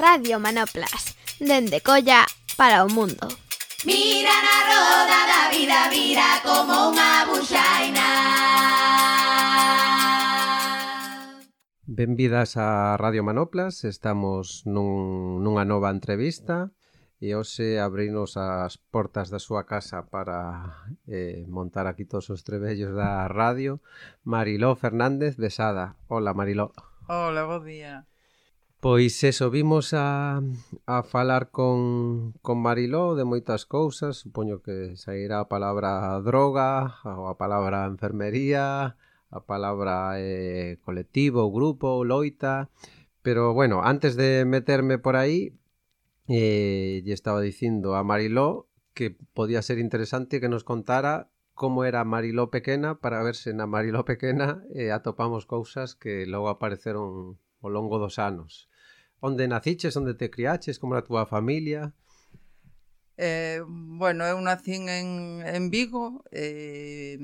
Radio Manoplas, dende Colla para o mundo. Mira na roda da vida, vira como unha buxaina. Benvidas a Radio Manoplas, estamos nun, nunha nova entrevista e hoxe abrimos as portas da súa casa para eh, montar aquí todos os trebellos da radio Mariló Fernández Besada. Hola Mariló. Hola, bo día. Pois eso, vimos a, a falar con, con Mariló de moitas cousas, supoño que sairá a palabra droga, ou a palabra enfermería, a palabra eh, colectivo, grupo, loita, pero bueno, antes de meterme por aí, eh, lle estaba dicindo a Mariló que podía ser interesante que nos contara como era Mariló pequena para ver se na Mariló pequena eh, atopamos cousas que logo apareceron ao longo dos anos. Onde naciches, onde te criaches, como era a túa familia? Eh, bueno, eu nacín en, en Vigo, eh,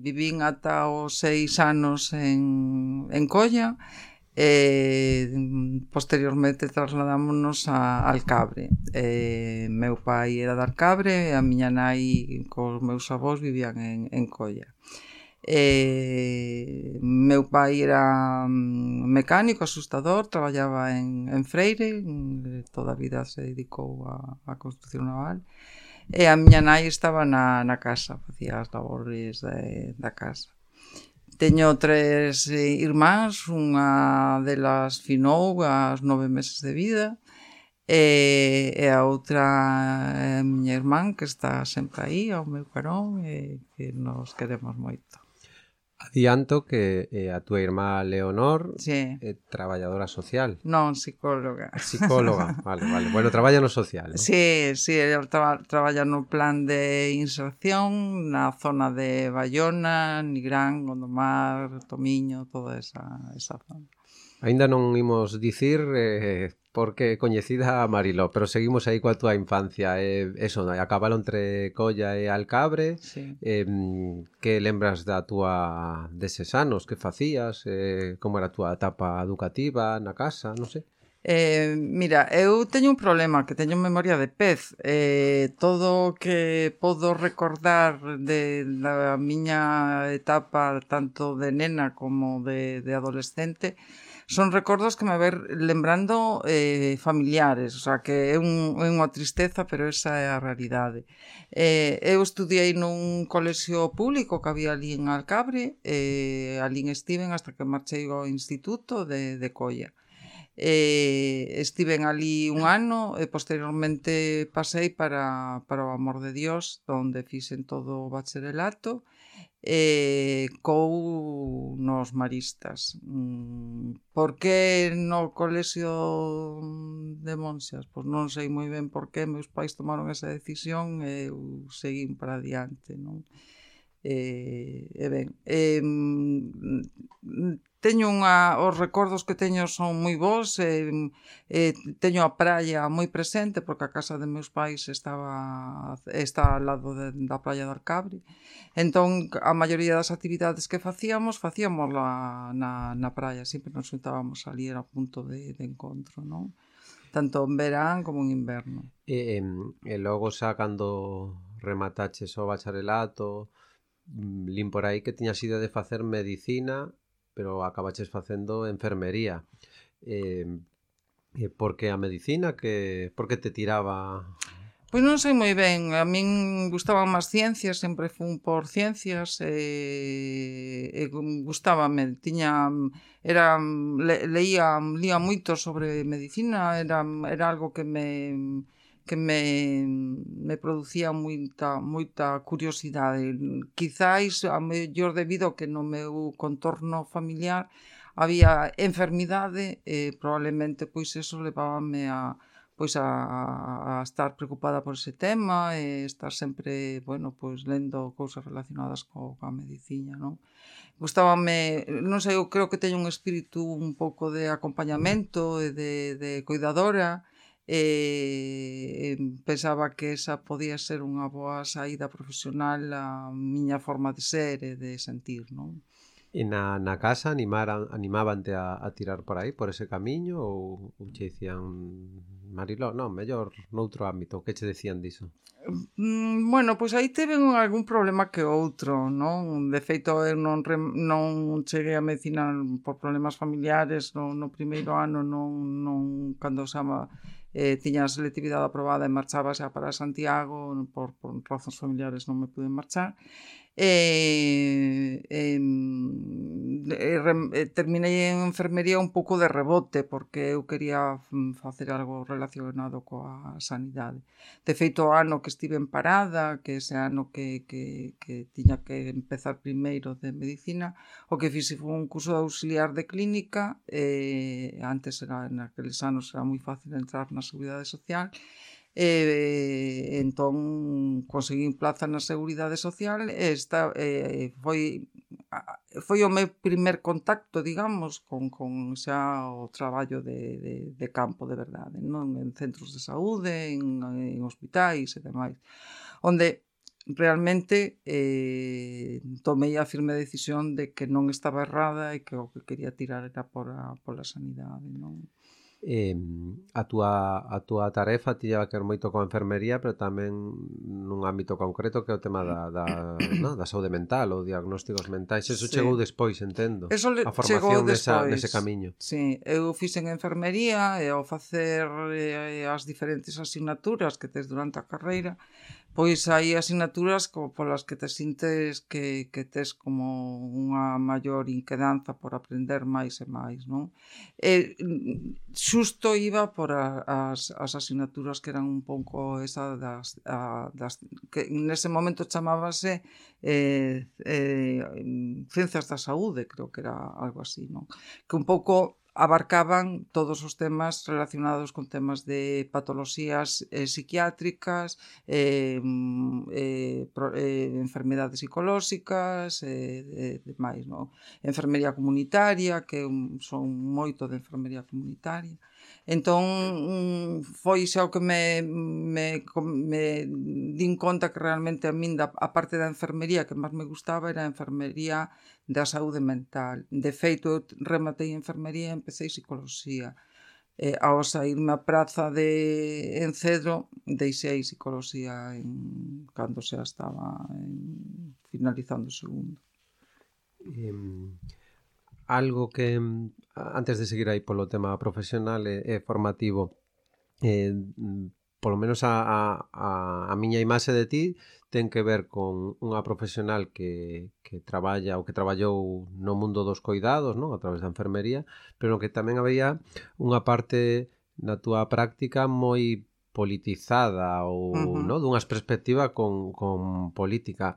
vivín ata os seis anos en, en Colla, e eh, posteriormente trasladámonos a Alcabre. Eh, meu pai era de Alcabre e a miña nai cos meus avós vivían en, en Colla. Eh, Eh, meu pai era mm, mecánico, asustador, traballaba en, en Freire, toda a vida se dedicou a, a construcción naval. E a miña nai estaba na, na casa, facía as labores de, da casa. Teño tres irmáns, unha delas finou as nove meses de vida, e, e a outra é a miña irmán que está sempre aí ao meu carón e que nos queremos moito. Adianto que eh, a túa irmá Leonor sí. é eh, traballadora social. Non, psicóloga. Psicóloga, vale, vale. Bueno, traballa no social. ¿no? Sí, sí, ela traba, traballa no plan de inserción na zona de Bayona, Nigrán, Gondomar, Tomiño, toda esa, esa zona. Ainda non imos dicir eh, porque coñecida a Mariló, pero seguimos aí coa túa infancia. Eh, eso, acabalo entre Colla e Alcabre. Sí. Eh, que lembras da túa deses anos? Que facías? Eh, como era a túa etapa educativa na casa? Non sei. Eh, mira, eu teño un problema que teño memoria de pez eh, todo o que podo recordar de da miña etapa tanto de nena como de, de adolescente son recordos que me ver lembrando eh, familiares, o sea, que é, un, é unha tristeza, pero esa é a realidade. Eh, eu estudiei nun colexio público que había ali en Alcabre, eh, ali en Steven, hasta que marchei ao instituto de, de Colla eh, estiven ali un ano e posteriormente pasei para, para o amor de Dios onde fixen todo o bacharelato eh, cou nos maristas. Mm, por que no colexio de Monxas? Pois non sei moi ben por que meus pais tomaron esa decisión e eu seguín para adiante, non? E, e ben, e, mm, teño unha, os recordos que teño son moi bons, e, e eh, teño a praia moi presente porque a casa de meus pais estaba está ao lado de, da praia de Alcabre. Entón, a maioría das actividades que facíamos, facíamos la, na, na praia, sempre nos juntábamos ali era punto de, de encontro, non? tanto en verán como en inverno. E, e logo xa cando remataches o bacharelato, Mm, Lin por aí que tiñas ido de facer medicina, pero acabaches facendo enfermería. Eh, e por que a medicina? Que, por que te tiraba... Pois non sei moi ben, a min gustaban máis ciencias, sempre fun por ciencias e, e gustábame, tiña era le, leía, leía moito sobre medicina, era era algo que me que me, me producía moita, moita curiosidade. Quizáis, a mellor debido que no meu contorno familiar había enfermidade e probablemente pois eso levábame a pois a, a estar preocupada por ese tema e estar sempre, bueno, pois lendo cousas relacionadas co, coa medicina, non? Gustábame, non sei, eu creo que teño un espírito un pouco de acompañamento e de, de cuidadora, Eh, e pensaba que esa podía ser unha boa saída profesional a miña forma de ser e de sentir, non? E na, na casa animaran, animábante a, a tirar por aí, por ese camiño ou, ou che dicían Mariló, non, mellor noutro ámbito, que che decían diso? Mm, bueno, pois aí teven algún problema que outro, non? De feito, eu non, re, non cheguei a medicina por problemas familiares no, no primeiro ano, non, non cando xa eh, tiña a selectividade aprobada e marchaba xa para Santiago, por, por razóns familiares non me pude marchar, eh, eh, eh, terminei en enfermería un pouco de rebote porque eu quería mm, facer algo relacionado coa sanidade. De feito o ano que estive en parada que ese ano que, que, que tiña que empezar primeiro de medicina o que fixe foi un curso de auxiliar de clínica eh, antes era, naqueles anos era moi fácil entrar na seguridade social e e eh, entón conseguín plaza na Seguridade Social e esta, e, foi foi o meu primer contacto, digamos, con, con xa o traballo de, de, de campo de verdade, non en centros de saúde, en, en hospitais e demais, onde realmente eh, tomei a firme decisión de que non estaba errada e que o que quería tirar era por a, por a sanidade, non? eh, a, túa, a túa tarefa ti lleva que moito coa enfermería pero tamén nun ámbito concreto que é o tema da, da, no, da saúde mental ou diagnósticos mentais. Eso sí. chegou despois, entendo eso a formación nesa, nese camiño. Sí, eu fixen enfermería e ao facer eh, as diferentes asignaturas que tes durante a carreira pois hai asignaturas como polas que te sintes que, que tes como unha maior inquedanza por aprender máis e máis, non? E, mm, xusto iba por a, as, as asignaturas que eran un pouco esa das, a, das que nese momento chamábase eh, eh, mm, Ciencias da Saúde, creo que era algo así, non? Que un pouco abarcaban todos os temas relacionados con temas de patoloxías eh, psiquiátricas, eh, mm, eh, pro, eh, enfermedades psicolóxicas e eh, demais, no? Enfermería comunitaria, que son moito de enfermería comunitaria. Entón, foi xa o que me, me, me din conta que realmente a min da, a parte da enfermería que máis me gustaba era a enfermería da saúde mental. De feito, eu rematei enfermería e empecé psicología. Eh, ao saírme a praza de en Cedro, deixei psicología en, cando xa estaba en, finalizando o segundo. Eh algo que mm, antes de seguir aí polo tema profesional e, e formativo eh, mm, polo menos a, a, a miña imaxe de ti ten que ver con unha profesional que, que traballa ou que traballou no mundo dos coidados, non? a través da enfermería, pero que tamén había unha parte na túa práctica moi politizada ou uh -huh. non? dunhas perspectiva con, con política.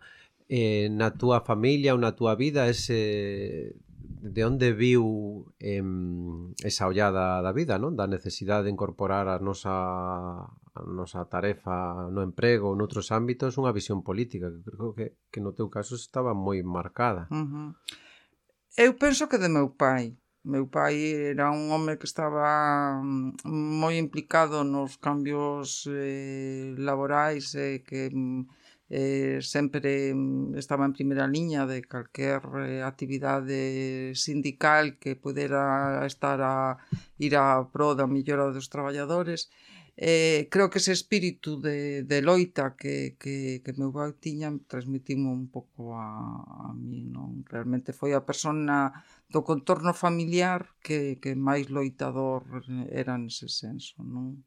Eh, na túa familia ou na túa vida ese de onde viu em, esa ollada da vida, non? Da necesidade de incorporar a nosa, a nosa tarefa no emprego noutros ámbitos unha visión política que creo que, que no teu caso estaba moi marcada. Uh -huh. Eu penso que de meu pai. Meu pai era un home que estaba mm, moi implicado nos cambios eh, laborais e eh, que mm, eh, sempre mm, estaba en primeira liña de calquer eh, actividade sindical que pudera estar a ir a pro da millora dos traballadores eh, creo que ese espírito de, de loita que, que, que meu pai tiña transmitimo un pouco a, a mí non? realmente foi a persona do contorno familiar que, que máis loitador era nese senso non?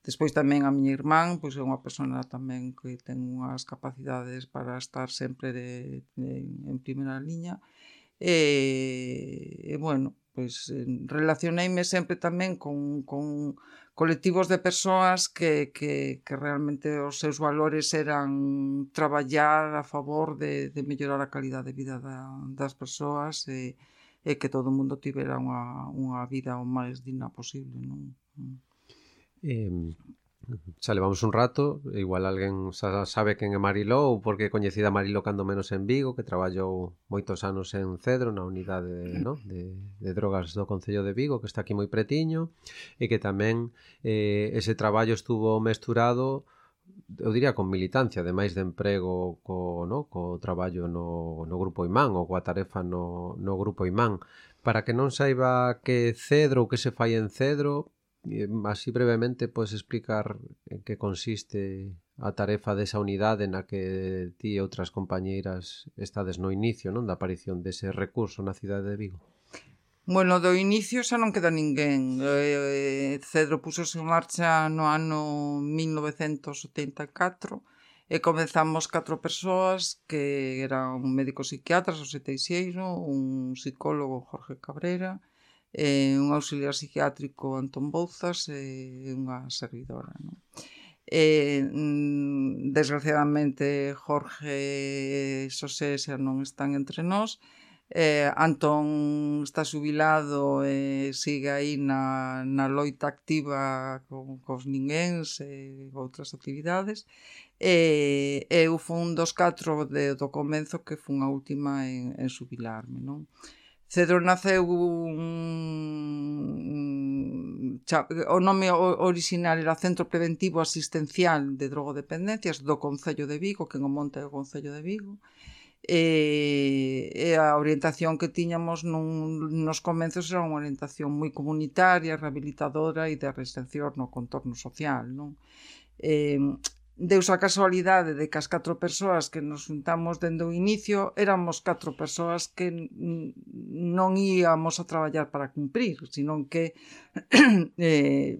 Despois tamén a miña irmán, pois é unha persona tamén que ten unhas capacidades para estar sempre de, de, en primeira liña. E, e bueno, pois relacioneime sempre tamén con, con colectivos de persoas que, que, que realmente os seus valores eran traballar a favor de, de mellorar a calidad de vida da, das persoas e, e que todo o mundo tivera unha, unha vida o máis digna posible. Non? Mm. Eh, xa levamos un rato, igual alguén xa sabe quen é Mariló ou porque é coñecida Mariló cando menos en Vigo, que traballou moitos anos en Cedro, na unidade no? de, de drogas do Concello de Vigo, que está aquí moi pretiño, e que tamén eh, ese traballo estuvo mesturado eu diría con militancia ademais de emprego co, no, co traballo no, no grupo Imán ou coa tarefa no, no grupo Imán para que non saiba que Cedro ou que se fai en Cedro así brevemente podes explicar en que consiste a tarefa desa unidade na que ti e outras compañeiras estades no inicio non da aparición dese recurso na cidade de Vigo? Bueno, do inicio xa non queda ninguén. Eh, Cedro púsose en marcha no ano 1984 e comenzamos catro persoas que eran un médico psiquiatra, o 76, un psicólogo Jorge Cabrera, eh, un auxiliar psiquiátrico Antón Bouzas e eh, unha servidora. Non? Eh, desgraciadamente Jorge e Xosé xa non están entre nós eh, Antón está jubilado e eh, sigue aí na, na loita activa con, cos ninguéns e eh, outras actividades e eh, eu fun dos catro de, do comenzo que fun a última en, en subilarme non? Cedro naceu un, o nome original era Centro Preventivo Asistencial de Drogodependencias do Concello de Vigo, que o monte do o Concello de Vigo, e, e a orientación que tiñamos nun, nos comenzos era unha orientación moi comunitaria, rehabilitadora e de resistencia no contorno social. Non? Eh, Deus a casualidade de que as catro persoas que nos juntamos dende o inicio éramos catro persoas que non íamos a traballar para cumprir, sino que eh,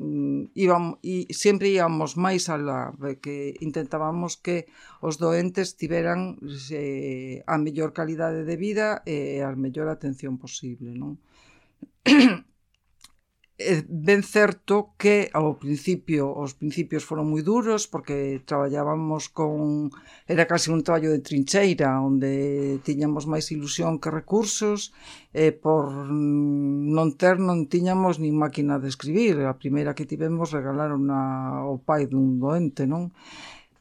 íbamos, e sempre íamos máis alá, que intentábamos que os doentes tiveran eh, a mellor calidade de vida e a mellor atención posible, non? É ben certo que ao principio os principios foron moi duros porque traballábamos con era casi un traballo de trincheira onde tiñamos máis ilusión que recursos e por non ter non tiñamos nin máquina de escribir a primeira que tivemos regalaron a, ao pai dun doente non?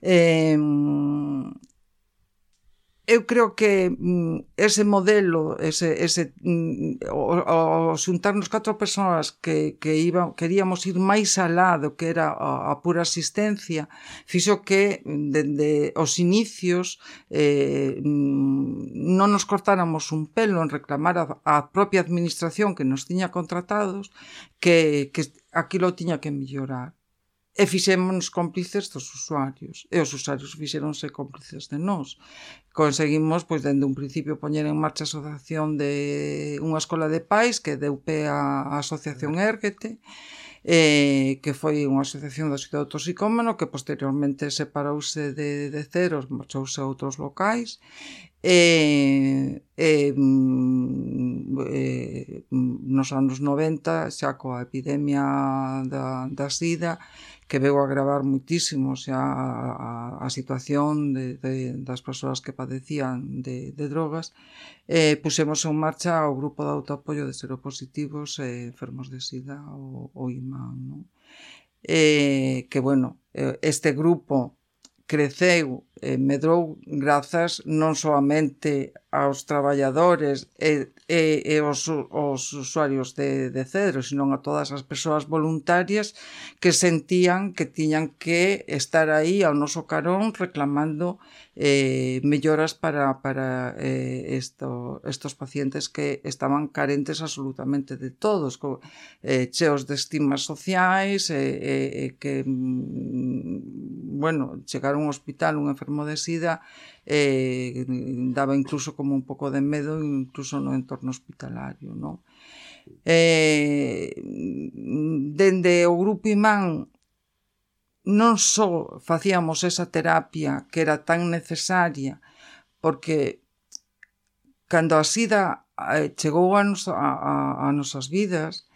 E, eu creo que mm, ese modelo, ese, ese mm, o, o xuntarnos catro persoas que, que iba, queríamos ir máis alá do que era a, a pura asistencia, fixo que mm, dende os inicios eh, mm, non nos cortáramos un pelo en reclamar a, a propia administración que nos tiña contratados que, que aquilo tiña que mellorar e fixémonos cómplices dos usuarios. E os usuarios fixéronse cómplices de nós. Conseguimos pois dende un principio poñer en marcha a asociación de unha escola de pais que deu pé a, asociación Erguete eh, que foi unha asociación da cidade do que posteriormente separouse de, de ceros, marchouse a outros locais e, e, mm, e mm, nos anos 90 xa coa epidemia da, da sida que veu agravar muitísimo xa a, a, a situación de, de, das persoas que padecían de, de drogas, eh, pusemos en marcha o grupo de autoapoio de seropositivos e eh, enfermos de sida o, o imán. Non? Eh, que, bueno, este grupo creceu eh, medrou grazas non soamente aos traballadores e, e, e os, os usuarios de, de Cedro, senón a todas as persoas voluntarias que sentían que tiñan que estar aí ao noso carón reclamando eh, melloras para, para eh, esto, estos pacientes que estaban carentes absolutamente de todos, co, eh, cheos de estimas sociais, e eh, eh, que, mm, bueno, chegar a un hospital, un enfermo de sida eh, daba incluso como un pouco de medo incluso no entorno hospitalario non? Eh, dende o grupo imán non só facíamos esa terapia que era tan necesaria porque cando a sida eh, chegou a, nos, a, a, a nosas vidas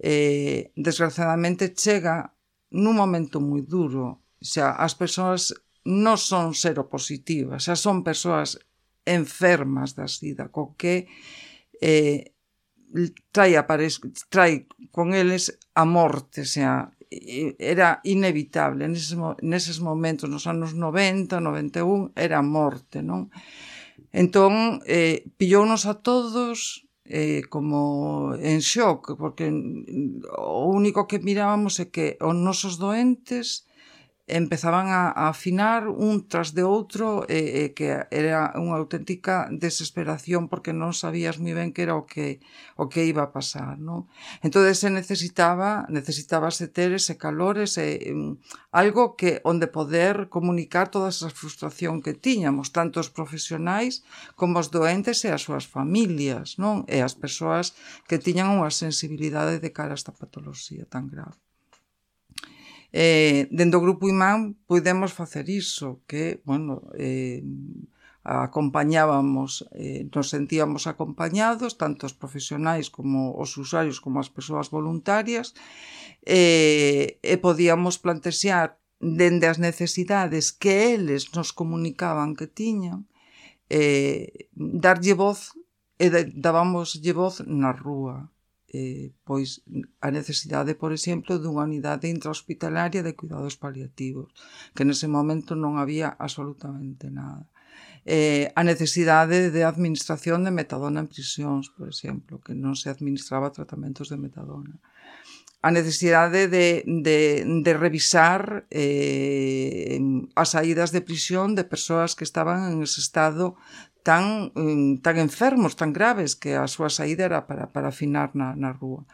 eh, desgraciadamente chega nun momento moi duro xa as persoas non son seropositivas, xa son persoas enfermas da sida, co que eh, trai, aparez, trai con eles a morte, xa, era inevitable neses, neses momentos nos anos 90, 91 era a morte, non? Entón, eh, pillounos a todos eh, como en shock, porque o único que mirábamos é que os nosos doentes empezaban a, a afinar un tras de outro e, e que era unha auténtica desesperación porque non sabías moi ben que era o que o que iba a pasar, non? Entonces se necesitaba, necesitábase ter ese calor, ese um, algo que onde poder comunicar toda esa frustración que tiñamos, tanto os profesionais como os doentes e as súas familias, non? E as persoas que tiñan unha sensibilidade de cara a esta patoloxía tan grave. Eh, dentro do Grupo Imán podemos facer iso, que, bueno, eh, acompañábamos, eh, nos sentíamos acompañados, tanto os profesionais como os usuarios como as persoas voluntarias, eh, e podíamos plantexear dende as necesidades que eles nos comunicaban que tiñan, eh, darlle voz e dábamoslle voz na rúa eh, pois a necesidade, por exemplo, dunha unidade intrahospitalaria de cuidados paliativos, que nese momento non había absolutamente nada. Eh, a necesidade de administración de metadona en prisións, por exemplo, que non se administraba tratamentos de metadona. A necesidade de, de, de revisar eh, as saídas de prisión de persoas que estaban en ese estado tan, mm, tan enfermos, tan graves, que a súa saída era para, para afinar na, na rúa.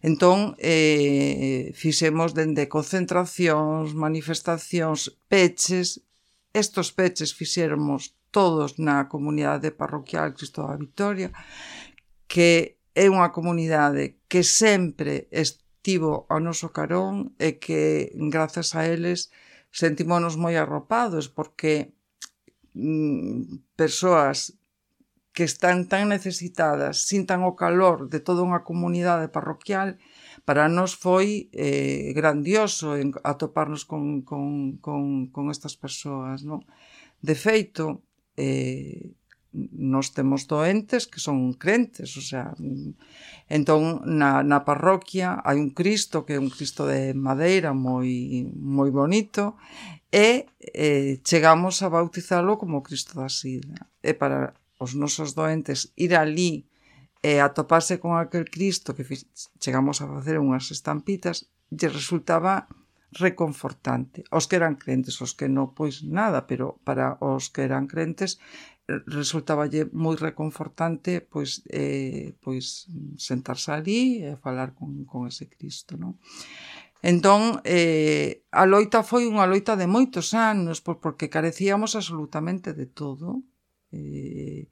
Entón, eh, fixemos dende concentracións, manifestacións, peches, estos peches fixéramos todos na comunidade parroquial Cristo da Victoria, que é unha comunidade que sempre estivo ao noso carón e que, grazas a eles, sentimonos moi arropados, porque mm, persoas que están tan necesitadas, sintan o calor de toda unha comunidade parroquial, para nós foi eh, grandioso en, atoparnos con, con, con, con estas persoas. Non? De feito, eh, nos temos doentes que son crentes, o sea, entón na, na parroquia hai un Cristo que é un Cristo de madeira moi moi bonito e eh, chegamos a bautizalo como Cristo da Sida. E para os nosos doentes ir ali e atoparse con aquel Cristo que chegamos a facer unhas estampitas, lle resultaba reconfortante. Os que eran crentes, os que non, pois nada, pero para os que eran crentes resultaballe moi reconfortante pois eh, pois sentarse ali e eh, falar con, con ese Cristo, non? Entón, eh, a loita foi unha loita de moitos anos, pois porque carecíamos absolutamente de todo. Eh,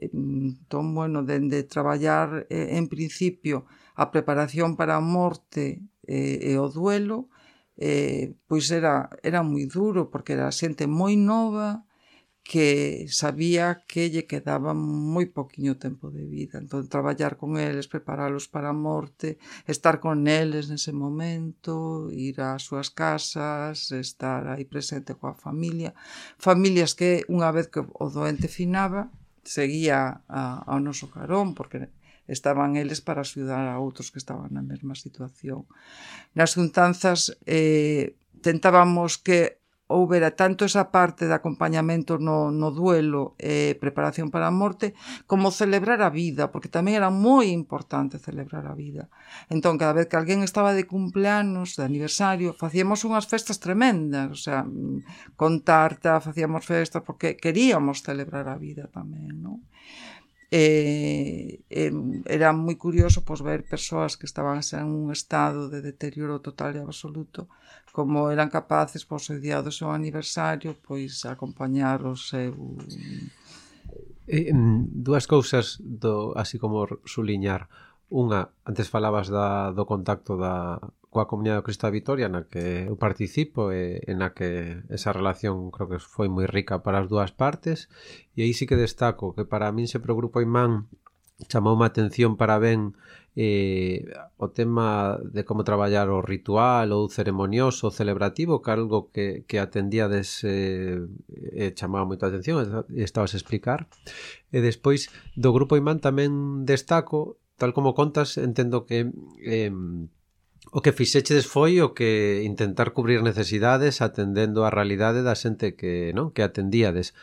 eh entón, bueno, dende de traballar eh, en principio a preparación para a morte eh, e o duelo, eh, pois era, era moi duro, porque era xente moi nova, que sabía que lle quedaba moi poquinho tempo de vida. Entón, traballar con eles, preparalos para a morte, estar con eles nese momento, ir ás súas casas, estar aí presente coa familia. Familias que, unha vez que o doente finaba, seguía a, ao noso carón, porque estaban eles para axudar a outros que estaban na mesma situación. Nas juntanzas, eh, tentábamos que houbera tanto esa parte de acompañamento no, no duelo e eh, preparación para a morte como celebrar a vida, porque tamén era moi importante celebrar a vida. Entón, cada vez que alguén estaba de cumpleanos, de aniversario, facíamos unhas festas tremendas, o sea, con tarta, facíamos festas, porque queríamos celebrar a vida tamén, non? eh, eh, era moi curioso pois, ver persoas que estaban en un estado de deterioro total e absoluto como eran capaces pois, o día do seu aniversario pois acompañar o seu eh, dúas cousas do así como suliñar unha, antes falabas da, do contacto da coa comunidade do Cristo da Vitoria na que eu participo e, e na que esa relación creo que foi moi rica para as dúas partes e aí sí que destaco que para min sempre o Grupo Imán chamou má atención para ben eh, o tema de como traballar o ritual ou ceremonioso, celebrativo, que algo que, que atendíades eh, eh, chamaba moita atención e estabas a explicar. E despois do Grupo Imán tamén destaco, tal como contas, entendo que eh, O que fixechedes foi o que intentar cubrir necesidades atendendo á realidade da xente que, non, que atendíades.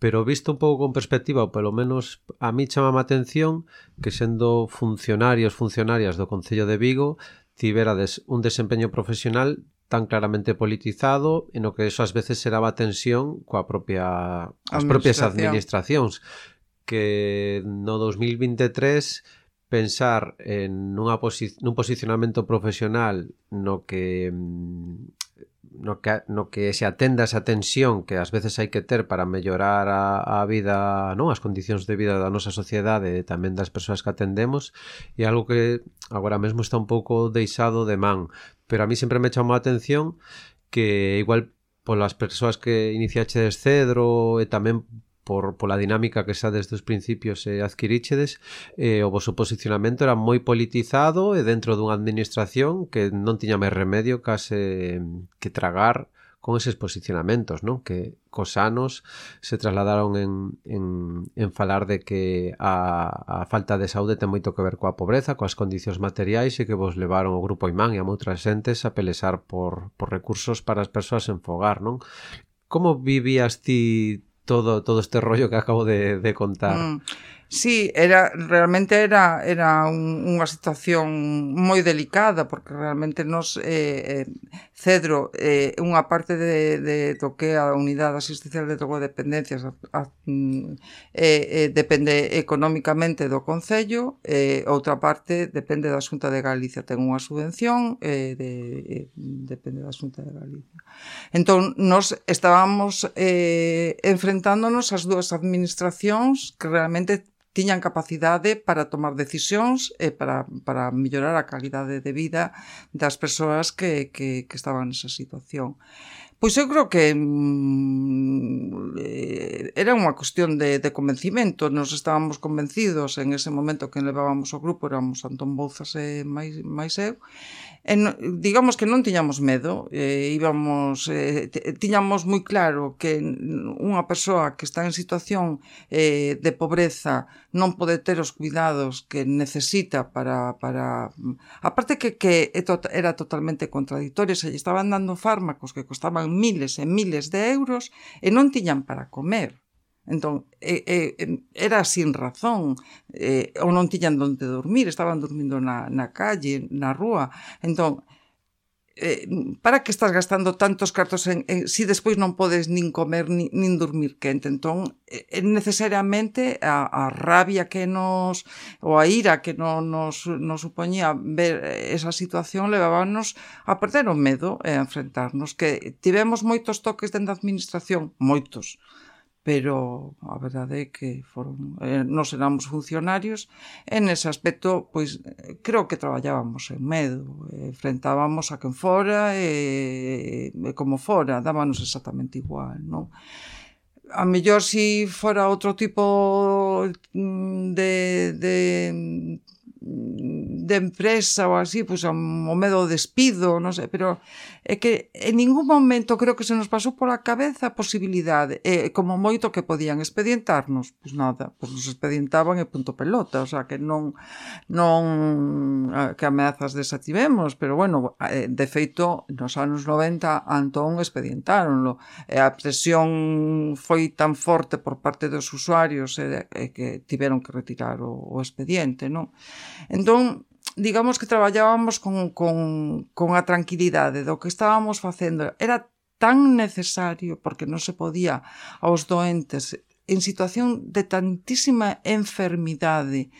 Pero visto un pouco con perspectiva, ou pelo menos a mí chama a atención que sendo funcionarios, funcionarias do Concello de Vigo, tiverades un desempeño profesional tan claramente politizado en o que eso ás veces xeraba tensión coa propia as propias administracións que no 2023 pensar en nunha posi nun posicionamento profesional no que mm, no que, no que se atenda esa tensión que ás veces hai que ter para mellorar a, a vida, non as condicións de vida da nosa sociedade e tamén das persoas que atendemos e algo que agora mesmo está un pouco deixado de man. Pero a mí sempre me chamou a atención que igual polas persoas que iniciaxe descedro e tamén por pola dinámica que xa desde os principios eh, adquiríchedes, eh, o voso posicionamento era moi politizado e dentro dunha administración que non tiña máis remedio case que tragar con eses posicionamentos, non? Que cos anos se trasladaron en, en, en falar de que a, a falta de saúde ten moito que ver coa pobreza, coas condicións materiais e que vos levaron o grupo Imán e a outras xentes a pelesar por, por recursos para as persoas en fogar, non? Como vivías ti todo, todo este rollo que acabo de, de contar. Mm. Sí, era, realmente era, era un, unha situación moi delicada, porque realmente nos eh, eh Cedro é eh, unha parte de, de do que a unidade asistencial de drogodependencias a, a, mm, eh, eh, depende económicamente do Concello eh, outra parte depende da Xunta de Galicia. Ten unha subvención eh, de, eh, depende da Xunta de Galicia. Entón nos estábamos eh, enfrentándonos ás dúas administracións que realmente tiñan capacidade para tomar decisións e para, para mellorar a calidade de vida das persoas que, que, que estaban nesa situación. Pois eu creo que mm, eh, era unha cuestión de, de convencimento, nos estábamos convencidos en ese momento que levábamos o grupo, éramos Antón Bouzas e máis, máis eu, E no, digamos que non tiñamos medo, eh, íbamos eh, tiñamos moi claro que unha persoa que está en situación eh, de pobreza non pode ter os cuidados que necesita para para aparte que que era totalmente contradictorio, se lle estaban dando fármacos que costaban miles e miles de euros e non tiñan para comer. Entón, e, e, era sin razón, e, ou non tiñan onde dormir, estaban dormindo na, na calle, na rúa. Entón, eh, para que estás gastando tantos cartos en, en si despois non podes nin comer nin, nin dormir quente entón eh, necesariamente a, a rabia que nos ou a ira que no, nos, nos supoñía ver esa situación levábanos a perder o medo e a enfrentarnos que tivemos moitos toques dentro da administración moitos pero a verdade é que foron, eh, nos éramos funcionarios e nese aspecto pois creo que traballábamos en medo, eh, enfrentábamos a quen fora e, e como fora, dábanos exactamente igual, non? A mellor si fora outro tipo mm, de, de de empresa ou así, pois o medo do despido, non sei, pero é que en ningún momento creo que se nos pasou pola cabeza a posibilidade, e como moito que podían expedientarnos, pois nada, pois nos expedientaban e punto pelota, o sea que non non que ameazas desativemos, pero bueno, eh, de feito nos anos 90 Antón expedientáronlo, e a presión foi tan forte por parte dos usuarios e, e que tiveron que retirar o, o expediente, non? Entón, digamos que traballábamos con, con, con a tranquilidade do que estábamos facendo. Era tan necesario porque non se podía aos doentes en situación de tantísima enfermidade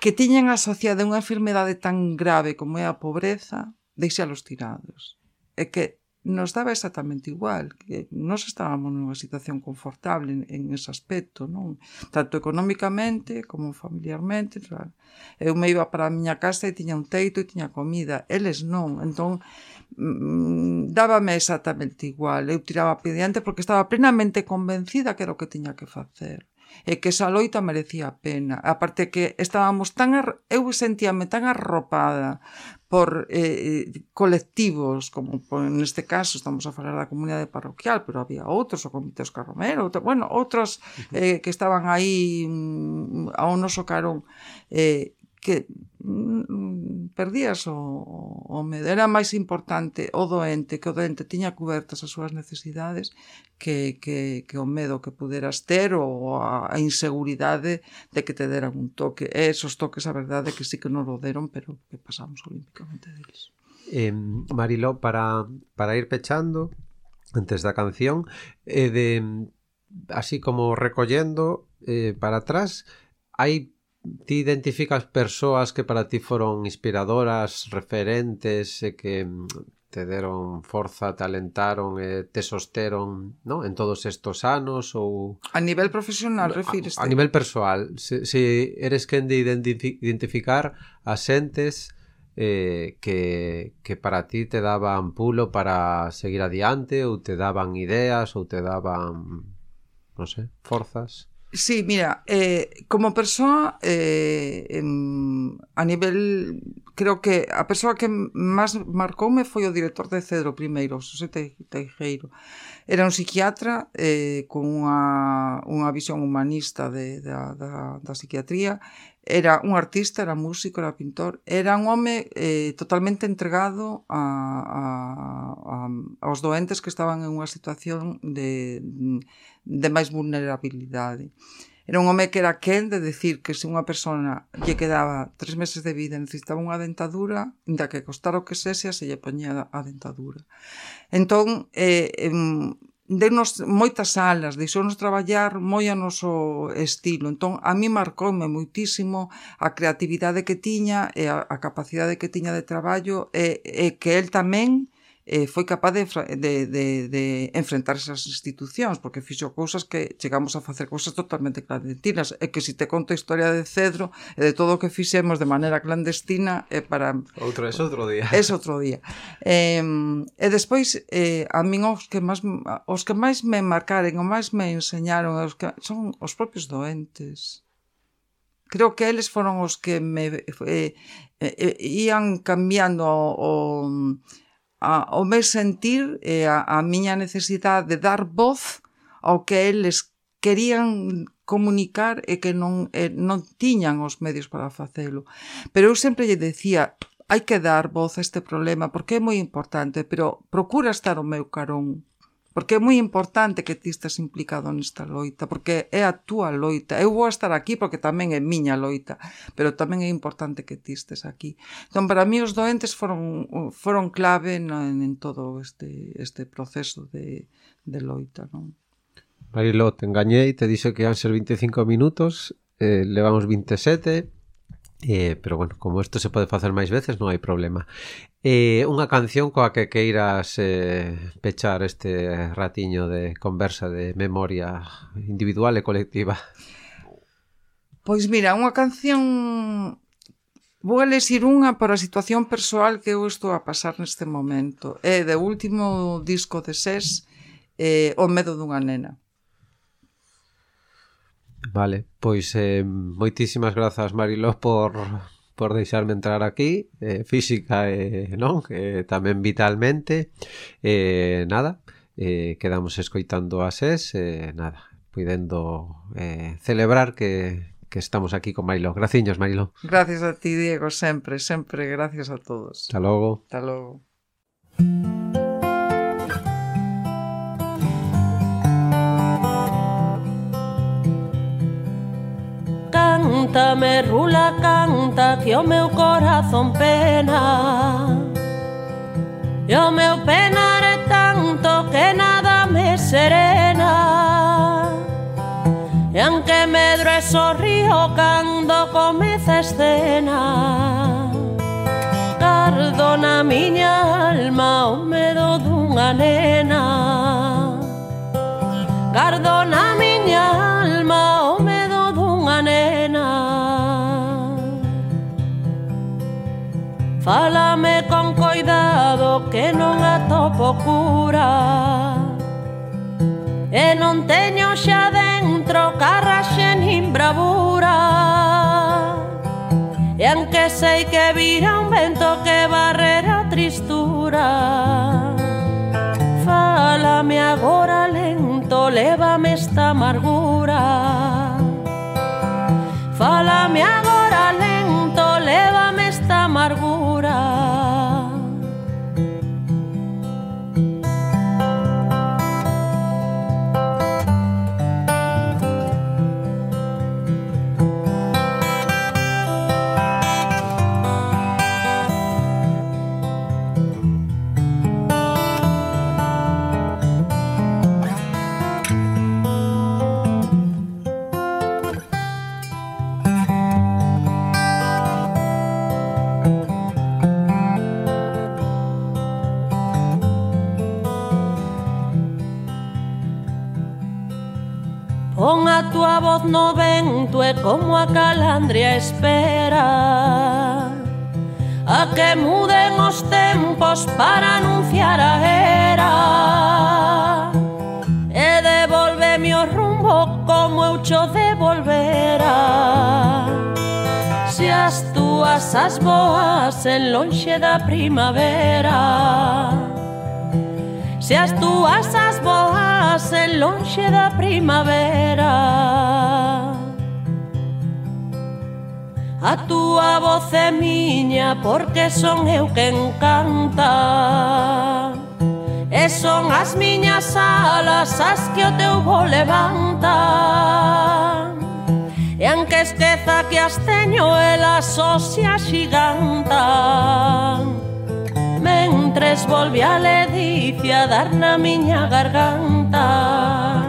que tiñan asociada unha enfermidade tan grave como é a pobreza, deixalos tirados. É que nos daba exactamente igual, que nós estábamos nunha situación confortable en, en ese aspecto, non? Tanto economicamente como familiarmente, claro. eu me iba para a miña casa e tiña un teito e tiña comida, eles non, entón mm, dábame exactamente igual, eu tiraba pediante porque estaba plenamente convencida que era o que tiña que facer e que esa loita merecía a pena. A parte que estábamos tan ar... eu sentíame tan arropada por eh, eh, colectivos, como por, neste caso estamos a falar da comunidade parroquial, pero había outros, o Comité Oscar Romero, outro, bueno, outros eh, que estaban aí mm, ao noso carón, eh, que mm, mm, perdías o, o medo. Era máis importante o doente, que o doente tiña cubertas as súas necesidades, que, que, que o medo que puderas ter ou a, a inseguridade de que te deran un toque. E esos toques, a verdade, que sí que non lo deron, pero que pasamos olímpicamente deles. Eh, Mariló, para, para ir pechando, antes da canción, eh, de, así como recollendo eh, para atrás, hai ti identificas persoas que para ti foron inspiradoras, referentes e que mm, te deron forza, talentaron e te sosteron, ¿no? En todos estos anos ou A nivel profesional refires A, a nivel persoal, se, se eres quen de identificar a xentes eh, que, que para ti te daban pulo para seguir adiante ou te daban ideas ou te daban, non sei, forzas Sí, mira, eh, como persoa, eh, em, a nivel, creo que a persoa que máis marcoume foi o director de Cedro primeiro, José Teijeiro. Era un psiquiatra eh, con unha, unha visión humanista de, da, da, da psiquiatría, era un artista, era músico, era pintor, era un home eh, totalmente entregado a, a, a, aos doentes que estaban en unha situación de, de máis vulnerabilidade. Era un home que era quen de decir que se unha persona lle quedaba tres meses de vida e necesitaba unha dentadura, inda que costara o que sese, se lle poñía a dentadura. Entón, eh, em, denos moitas alas, deixounos traballar moi a noso estilo. Entón, a mí marcoume moitísimo a creatividade que tiña e a, a capacidade que tiña de traballo e, e que el tamén eh, foi capaz de, de, de, de enfrentar esas institucións, porque fixo cousas que chegamos a facer cousas totalmente clandestinas, e que se te conto a historia de Cedro e de todo o que fixemos de maneira clandestina é para... Outro, é outro día. É outro día. Eh, e despois, eh, a min os que, máis, os que máis me marcaren, o máis me enseñaron, os que, son os propios doentes creo que eles foron os que me eh, eh, eh, ian cambiando o, o a, o meu sentir e a, a miña necesidade de dar voz ao que eles querían comunicar e que non, e non tiñan os medios para facelo. Pero eu sempre lle decía, hai que dar voz a este problema porque é moi importante, pero procura estar o meu carón Porque é moi importante que ti estés implicado nesta loita, porque é a túa loita. Eu vou estar aquí porque tamén é miña loita, pero tamén é importante que ti estés aquí. Entón, para mí os doentes foron, foron clave na, en todo este, este proceso de, de loita. Non? Marilo, te engañei, te dixo que iban ser 25 minutos, eh, levamos 27, Eh, pero bueno, como isto se pode facer máis veces non hai problema. Eh, Unha canción coa que queiras eh, pechar este ratiño de conversa de memoria individual e colectiva. Pois mira, unha canción Vou a lesir unha para a situación persoal que eu estou a pasar neste momento. É de último disco de SES eh, O medo dunha nena. Vale, pois eh, moitísimas grazas Mariló por por deixarme entrar aquí, eh, física e eh, non, eh, tamén vitalmente. Eh, nada, eh, quedamos escoitando a SES, eh, nada, puidendo eh, celebrar que, que estamos aquí con Mariló. Graciños, Mariló. Gracias a ti, Diego, sempre, sempre gracias a todos. Hasta logo. Hasta logo. Cántame, rula, canta Que o meu corazón pena. E o meu penar é tanto Que nada me serena. E aunque medro e sorrío Cando comeza a escena Cardo na miña alma O medo dunha nena. Cardo na miña alma o medo dunha nena. Fálame con cuidado que non atopo cura. E non teño xa dentro carraxe nin bravura. E anque sei que vira un vento que barrera tristura. Fálame agora lento, lévame esta amargura. Fálame agora lento, lévame esta amargura. no vento e como a calandria espera. A que muden os tempos para anunciar a era. E devolveme o rumbo como eu cho devolvera se as túas as boas en lonxe da primavera. Se as túas as boas en lonxe da primavera. A túa voz é miña porque son eu quen canta. E son as miñas alas as que o teu voo levanta. E anque esqueza que as teño elas só se axigantan Mentres volve a ledicia dar na miña garganta.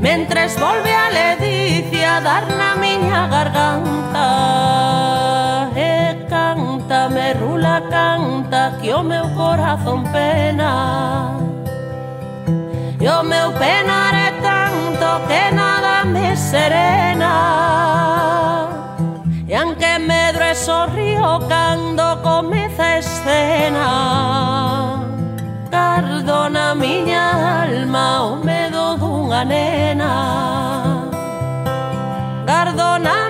Mentres volve a ledicia dar na miña garganta E canta, me rula canta que o meu corazón pena. E o meu penar é tanto que nada me serena. E anque medro e sorrío cando comeza a escena. Cardo na miña alma o medo pongan nena. Gardona